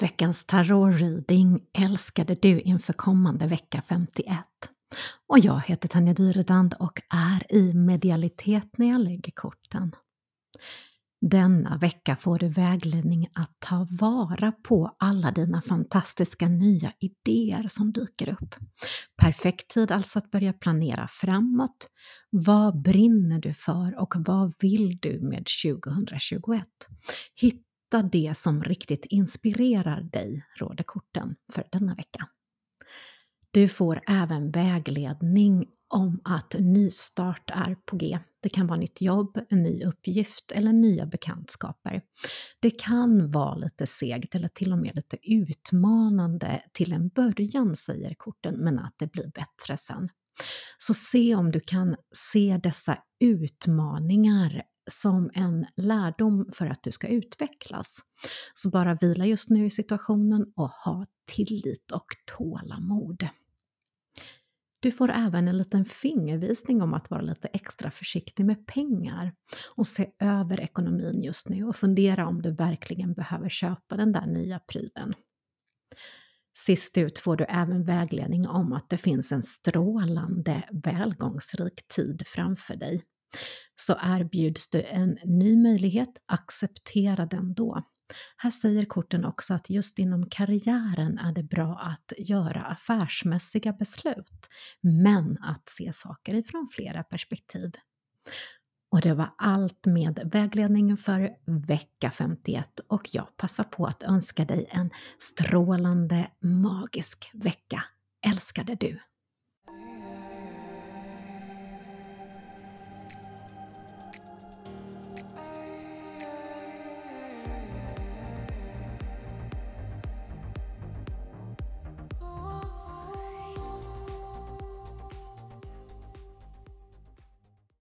Veckans tarotreading älskade du inför kommande vecka 51. Och jag heter Tanja Dyredand och är i medialitet när jag lägger korten. Denna vecka får du vägledning att ta vara på alla dina fantastiska nya idéer som dyker upp. Perfekt tid alltså att börja planera framåt. Vad brinner du för och vad vill du med 2021? Hitta hitta det som riktigt inspirerar dig, råder korten för denna vecka. Du får även vägledning om att nystart är på G. Det kan vara nytt jobb, en ny uppgift eller nya bekantskaper. Det kan vara lite segt eller till och med lite utmanande till en början, säger korten, men att det blir bättre sen. Så se om du kan se dessa utmaningar som en lärdom för att du ska utvecklas. Så bara vila just nu i situationen och ha tillit och tålamod. Du får även en liten fingervisning om att vara lite extra försiktig med pengar och se över ekonomin just nu och fundera om du verkligen behöver köpa den där nya prylen. Sist ut får du även vägledning om att det finns en strålande välgångsrik tid framför dig så erbjuds du en ny möjlighet, acceptera den då. Här säger korten också att just inom karriären är det bra att göra affärsmässiga beslut, men att se saker ifrån flera perspektiv. Och det var allt med vägledningen för vecka 51 och jag passar på att önska dig en strålande magisk vecka. Älskade du!